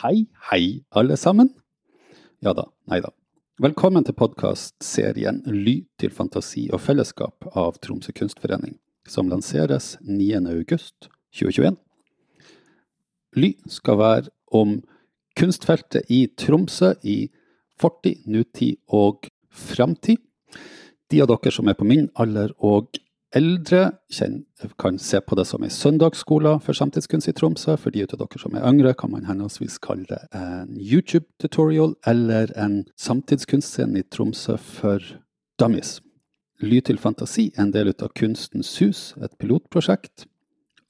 Hei, hei, alle sammen. Ja da, nei da. Velkommen til podkastserien Ly til fantasi og fellesskap av Tromsø kunstforening, som lanseres 9.8.2021. Ly skal være om kunstfeltet i Tromsø i fortid, nutid og framtid. De av dere som er på min alder og eldre kan se på det som en søndagsskole for samtidskunst i Tromsø. For de av dere som er yngre, kan man henholdsvis kalle det en YouTube-tutorial eller en samtidskunstscene i Tromsø for dummies. Ly til fantasi er en del av Kunstens hus, et pilotprosjekt.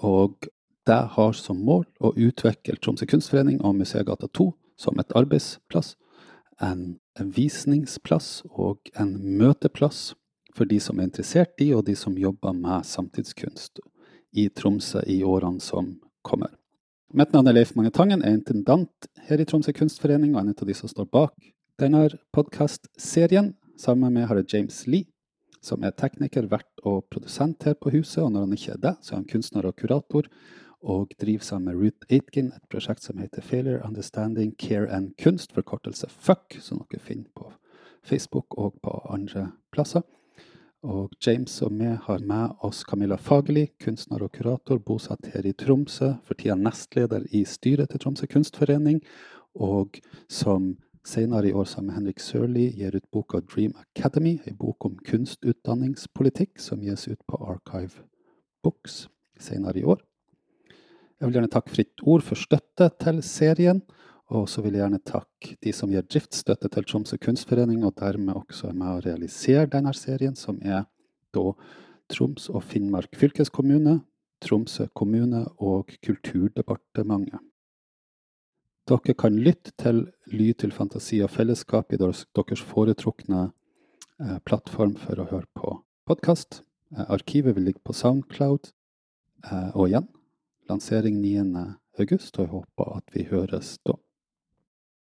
Og det har som mål å utvikle Tromsø kunstforening og Museegata 2 som et arbeidsplass, en visningsplass og en møteplass for de som er interessert i, og de som jobber med samtidskunst i Tromsø i årene som kommer. Mitt navn er Leif Mange Tangen, er intendant her i Tromsø kunstforening, og en av de som står bak denne podkastserien. Sammen med meg har jeg James Lee, som er tekniker, vert og produsent her på huset. Og når han ikke er det, så er han kunstner og kurator, og driver sammen med Ruth Aitken et prosjekt som heter Failure, Understanding, Care and Kunst, forkortelse FUCK, som dere finner på Facebook og på andre plasser. Og James og vi har med oss Camilla Fagerli, kunstner og kurator, bosatt her i Tromsø. For tida nestleder i styret til Tromsø kunstforening. Og som senere i år sammen med Henrik Sørli gir ut boka Dream Academy, en bok om kunstutdanningspolitikk som gis ut på Archive Books senere i år. Jeg vil gjerne takke Fritt Ord for støtte til serien. Og så vil jeg gjerne takke de som gir driftsstøtte til Tromsø kunstforening, og dermed også er med å realisere denne serien, som er da Troms og Finnmark fylkeskommune, Tromsø kommune og Kulturdepartementet. Dere kan lytte til Lyd til fantasi og fellesskap i deres foretrukne eh, plattform for å høre på podkast. Eh, arkivet vil ligge på Soundcloud. Eh, og igjen, lansering 9.8, og jeg håper at vi høres da.